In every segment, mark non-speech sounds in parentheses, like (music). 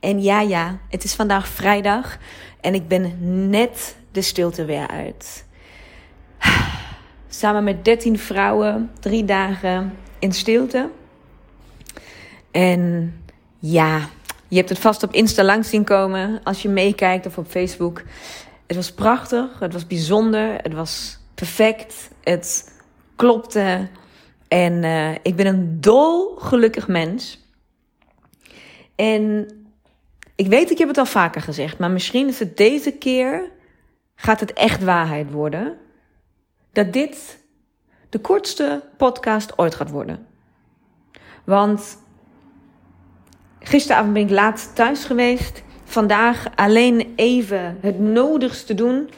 En ja, ja, het is vandaag vrijdag en ik ben net de stilte weer uit. (sighs) Samen met 13 vrouwen, drie dagen in stilte. En ja, je hebt het vast op Insta langs zien komen als je meekijkt of op Facebook. Het was prachtig, het was bijzonder, het was perfect, het klopte. En uh, ik ben een dolgelukkig mens. En ik weet, ik heb het al vaker gezegd, maar misschien is het deze keer, gaat het echt waarheid worden. Dat dit de kortste podcast ooit gaat worden. Want gisteravond ben ik laat thuis geweest. Vandaag alleen even het nodigste doen.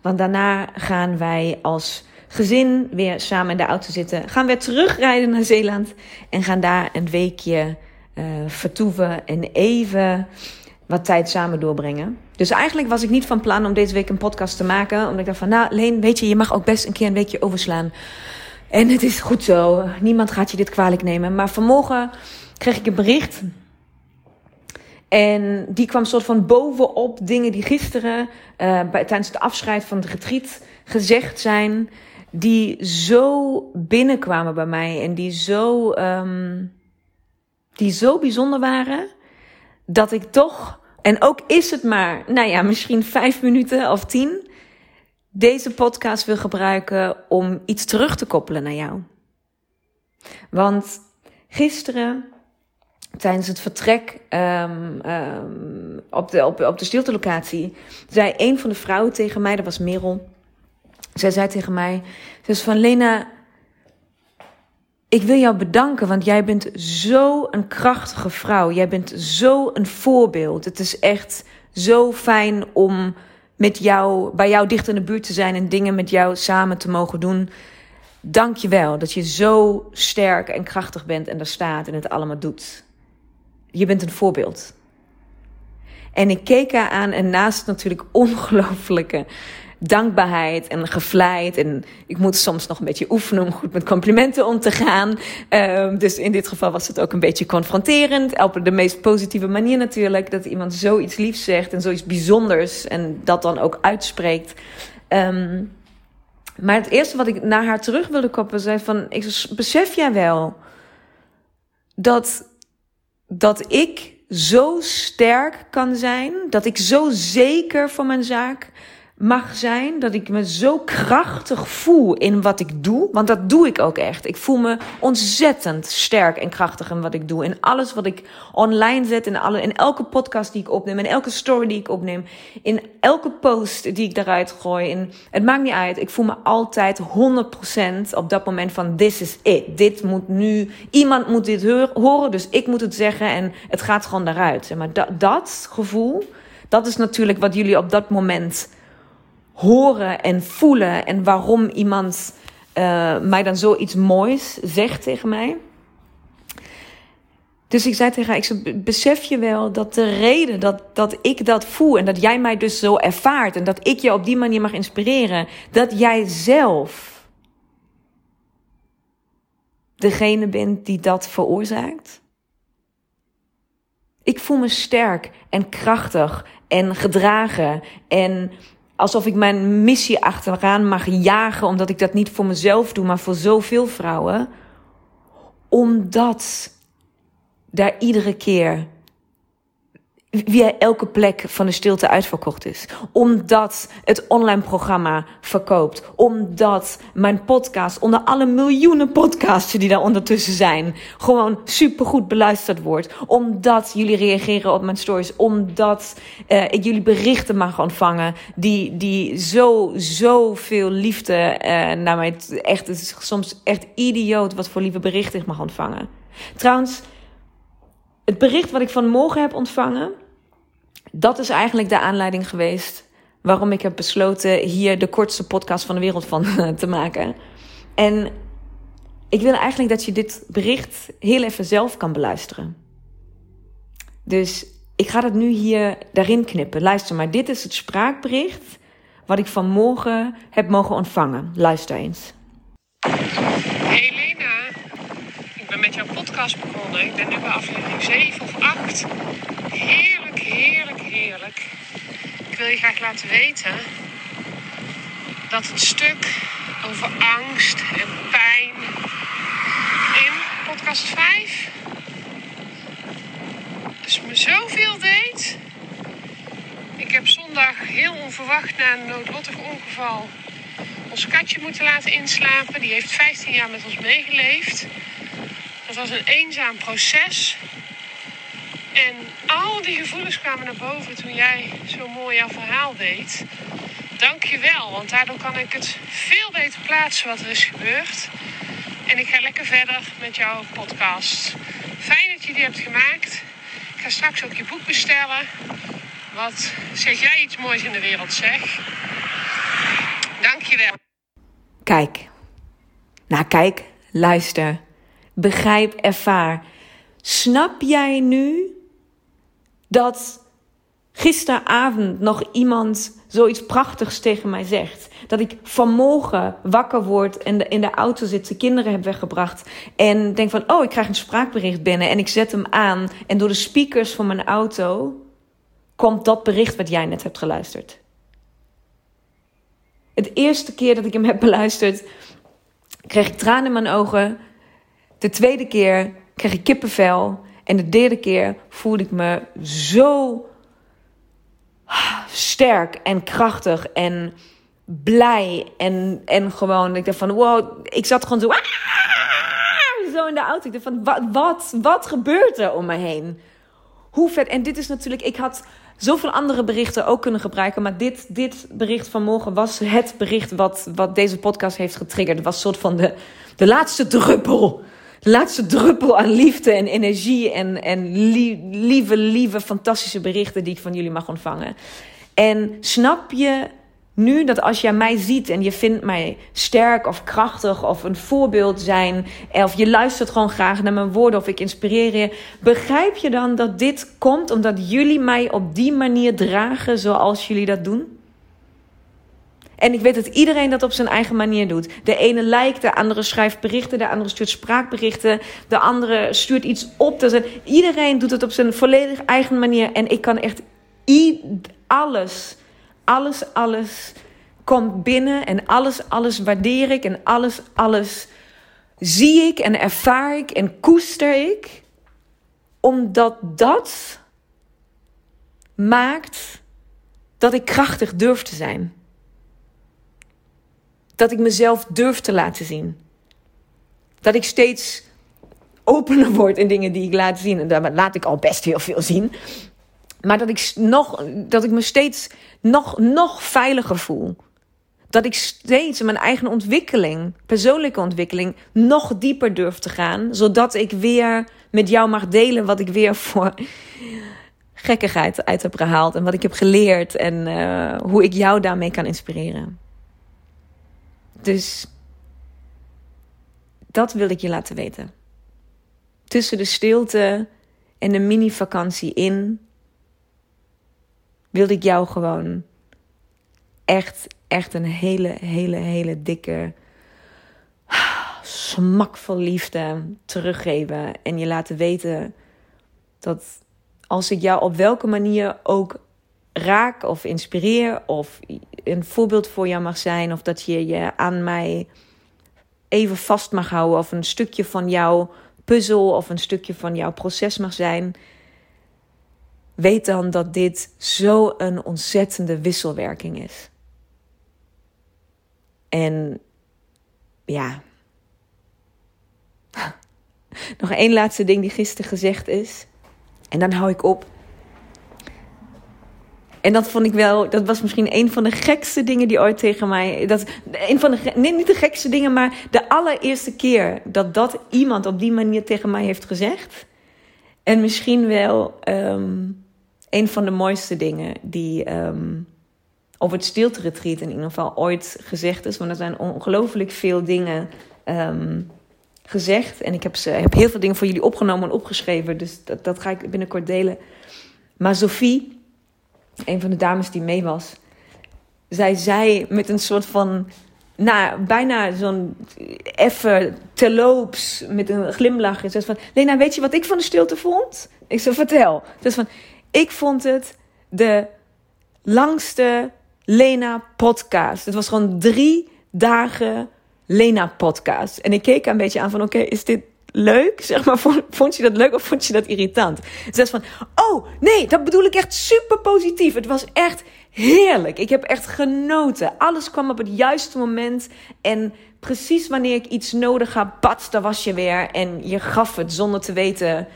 Want daarna gaan wij als gezin weer samen in de auto zitten. Gaan we terugrijden naar Zeeland. En gaan daar een weekje uh, vertoeven. En even wat tijd samen doorbrengen. Dus eigenlijk was ik niet van plan om deze week een podcast te maken. Omdat ik dacht van, nou Leen, weet je, je mag ook best een keer een weekje overslaan. En het is goed zo. Niemand gaat je dit kwalijk nemen. Maar vanmorgen kreeg ik een bericht. En die kwam soort van bovenop dingen die gisteren bij, tijdens de afscheid van het retreat gezegd zijn. Die zo binnenkwamen bij mij en die zo, um, die zo bijzonder waren. Dat ik toch en ook is het maar, nou ja, misschien vijf minuten of tien, deze podcast wil gebruiken om iets terug te koppelen naar jou. Want gisteren, tijdens het vertrek um, um, op, de, op, op de stiltelocatie, zei een van de vrouwen tegen mij, dat was Merel. Zij zei tegen mij, ze van Lena, ik wil jou bedanken, want jij bent zo een krachtige vrouw. Jij bent zo een voorbeeld. Het is echt zo fijn om met jou, bij jou dicht in de buurt te zijn en dingen met jou samen te mogen doen. Dank je wel dat je zo sterk en krachtig bent en daar staat en het allemaal doet. Je bent een voorbeeld. En ik keek haar aan en naast natuurlijk ongelooflijke dankbaarheid en gevleid. En ik moet soms nog een beetje oefenen om goed met complimenten om te gaan. Um, dus in dit geval was het ook een beetje confronterend. Op de meest positieve manier natuurlijk. Dat iemand zoiets liefs zegt en zoiets bijzonders. En dat dan ook uitspreekt. Um, maar het eerste wat ik naar haar terug wilde koppelen, zei van, ik besef jij wel dat, dat ik zo sterk kan zijn, dat ik zo zeker van mijn zaak mag zijn dat ik me zo krachtig voel in wat ik doe. Want dat doe ik ook echt. Ik voel me ontzettend sterk en krachtig in wat ik doe. In alles wat ik online zet, in, alle, in elke podcast die ik opneem, in elke story die ik opneem, in elke post die ik daaruit gooi. Het maakt niet uit. Ik voel me altijd 100% op dat moment van this is it. Dit moet nu, iemand moet dit horen, dus ik moet het zeggen en het gaat gewoon daaruit. Maar dat, dat gevoel, dat is natuurlijk wat jullie op dat moment horen en voelen en waarom iemand uh, mij dan zoiets moois zegt tegen mij. Dus ik zei tegen haar, ik zei, besef je wel dat de reden dat, dat ik dat voel en dat jij mij dus zo ervaart en dat ik je op die manier mag inspireren, dat jij zelf degene bent die dat veroorzaakt? Ik voel me sterk en krachtig en gedragen en alsof ik mijn missie achteraan mag jagen, omdat ik dat niet voor mezelf doe, maar voor zoveel vrouwen. Omdat daar iedere keer via elke plek van de stilte uitverkocht is. Omdat het online programma verkoopt. Omdat mijn podcast, onder alle miljoenen podcasts die daar ondertussen zijn, gewoon supergoed beluisterd wordt. Omdat jullie reageren op mijn stories. Omdat uh, ik jullie berichten mag ontvangen. Die, die zo, zo veel liefde uh, naar mij. Echt, het is soms echt idioot wat voor lieve berichten ik mag ontvangen. Trouwens, het bericht wat ik vanmorgen heb ontvangen dat is eigenlijk de aanleiding geweest waarom ik heb besloten hier de kortste podcast van de wereld van (laughs) te maken. En ik wil eigenlijk dat je dit bericht heel even zelf kan beluisteren. Dus ik ga het nu hier daarin knippen. Luister maar, dit is het spraakbericht wat ik vanmorgen heb mogen ontvangen. Luister eens. Hey Lena, ik ben met jouw podcast begonnen. Ik ben nu bij aflevering 7 of 8. Heerlijk, heerlijk, heerlijk. Ik wil je graag laten weten dat het stuk over angst en pijn in podcast 5 dus me zoveel deed. Ik heb zondag heel onverwacht na een noodlottig ongeval ons katje moeten laten inslapen. Die heeft 15 jaar met ons meegeleefd. Dat was een eenzaam proces. En al die gevoelens kwamen naar boven toen jij zo mooi jouw verhaal deed. Dank je wel, want daardoor kan ik het veel beter plaatsen wat er is gebeurd. En ik ga lekker verder met jouw podcast. Fijn dat je die hebt gemaakt. Ik ga straks ook je boek bestellen. Wat zeg jij iets moois in de wereld, zeg. Dank je wel. Kijk. Nou, kijk, luister. Begrijp, ervaar. Snap jij nu dat gisteravond nog iemand zoiets prachtigs tegen mij zegt. Dat ik vanmorgen wakker word en in de auto zit, de kinderen heb weggebracht. En denk van, oh, ik krijg een spraakbericht binnen. En ik zet hem aan. En door de speakers van mijn auto komt dat bericht wat jij net hebt geluisterd. Het eerste keer dat ik hem heb beluisterd, kreeg ik tranen in mijn ogen. De tweede keer kreeg ik kippenvel. En de derde keer voelde ik me zo sterk en krachtig en blij. En, en gewoon, ik dacht van, wow, ik zat gewoon zo, zo in de auto. Ik dacht van, wat, wat, wat gebeurt er om me heen? Hoe vet. En dit is natuurlijk, ik had zoveel andere berichten ook kunnen gebruiken. Maar dit, dit bericht van morgen was het bericht wat, wat deze podcast heeft getriggerd. Het was een soort van de, de laatste druppel laatste druppel aan liefde en energie en, en lieve, lieve, fantastische berichten die ik van jullie mag ontvangen. En snap je nu dat als jij mij ziet en je vindt mij sterk of krachtig of een voorbeeld zijn, of je luistert gewoon graag naar mijn woorden of ik inspireer je, begrijp je dan dat dit komt omdat jullie mij op die manier dragen zoals jullie dat doen? En ik weet dat iedereen dat op zijn eigen manier doet. De ene lijkt, de andere schrijft berichten, de andere stuurt spraakberichten, de andere stuurt iets op. Dus iedereen doet het op zijn volledig eigen manier. En ik kan echt alles, alles, alles komt binnen en alles, alles waardeer ik en alles, alles zie ik en ervaar ik en koester ik. Omdat dat maakt dat ik krachtig durf te zijn dat ik mezelf durf te laten zien. Dat ik steeds opener word in dingen die ik laat zien. En daar laat ik al best heel veel zien. Maar dat ik, nog, dat ik me steeds nog, nog veiliger voel. Dat ik steeds in mijn eigen ontwikkeling, persoonlijke ontwikkeling, nog dieper durf te gaan. Zodat ik weer met jou mag delen wat ik weer voor gekkigheid uit heb gehaald. En wat ik heb geleerd. En uh, hoe ik jou daarmee kan inspireren. Dus dat wil ik je laten weten. Tussen de stilte en de mini-vakantie in wilde ik jou gewoon echt, echt een hele, hele, hele dikke smak van liefde teruggeven. En je laten weten dat als ik jou op welke manier ook raak of inspireer of een voorbeeld voor jou mag zijn of dat je je aan mij even vast mag houden of een stukje van jouw puzzel of een stukje van jouw proces mag zijn. weet dan dat dit zo een ontzettende wisselwerking is. En ja. (laughs) Nog één laatste ding die gisteren gezegd is. En dan hou ik op. En dat vond ik wel, dat was misschien een van de gekste dingen die ooit tegen mij. Dat, een van de, nee, niet de gekste dingen, maar de allereerste keer dat dat iemand op die manier tegen mij heeft gezegd. En misschien wel um, een van de mooiste dingen die um, het stilte retreat in ieder geval ooit gezegd is. Want er zijn ongelooflijk veel dingen um, gezegd. En ik heb, ze, heb heel veel dingen voor jullie opgenomen en opgeschreven. Dus dat, dat ga ik binnenkort delen. Maar Sophie een van de dames die mee was, zij zei met een soort van, nou, bijna zo'n effe terloops met een glimlach. Ze van, Lena, weet je wat ik van de stilte vond? Ik zei, vertel. Ze van, ik vond het de langste Lena podcast. Het was gewoon drie dagen Lena podcast. En ik keek een beetje aan van, oké, is dit leuk? (laughs) Zeg maar, vond, je dat leuk of vond je dat irritant? Ze van, oh nee, dat bedoel ik echt super positief. Het was echt heerlijk. Ik heb echt genoten. Alles kwam op het juiste moment. En precies wanneer ik iets nodig had, bats, daar was je weer. En je gaf het zonder te weten,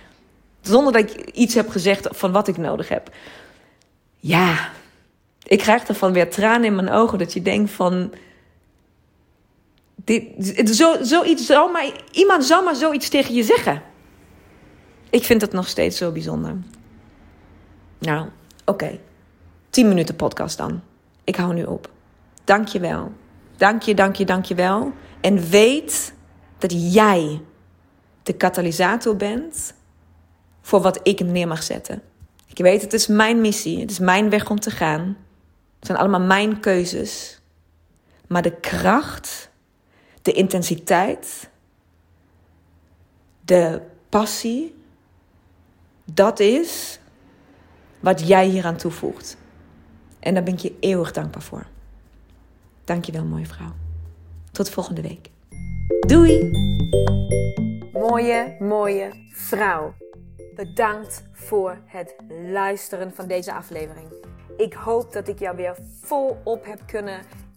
zonder dat ik iets heb gezegd van wat ik nodig heb. Ja, ik krijg ervan weer tranen in mijn ogen dat je denkt van dit, zo, zoiets zou maar, iemand zou maar zoiets tegen je zeggen. Ik vind het nog steeds zo bijzonder. Nou, oké. 10 minuten podcast dan. Ik hou nu op. Dank je wel. Dank je, dank je, dank je wel. En weet dat jij de katalysator bent voor wat ik neer mag zetten. Ik weet, het is mijn missie. Het is mijn weg om te gaan. Het zijn allemaal mijn keuzes. Maar de kracht de intensiteit, de passie, dat is wat jij hier aan toevoegt. En daar ben ik je eeuwig dankbaar voor. Dankjewel, mooie vrouw. Tot volgende week. Doei! Mooie, mooie vrouw. Bedankt voor het luisteren van deze aflevering. Ik hoop dat ik jou weer volop heb kunnen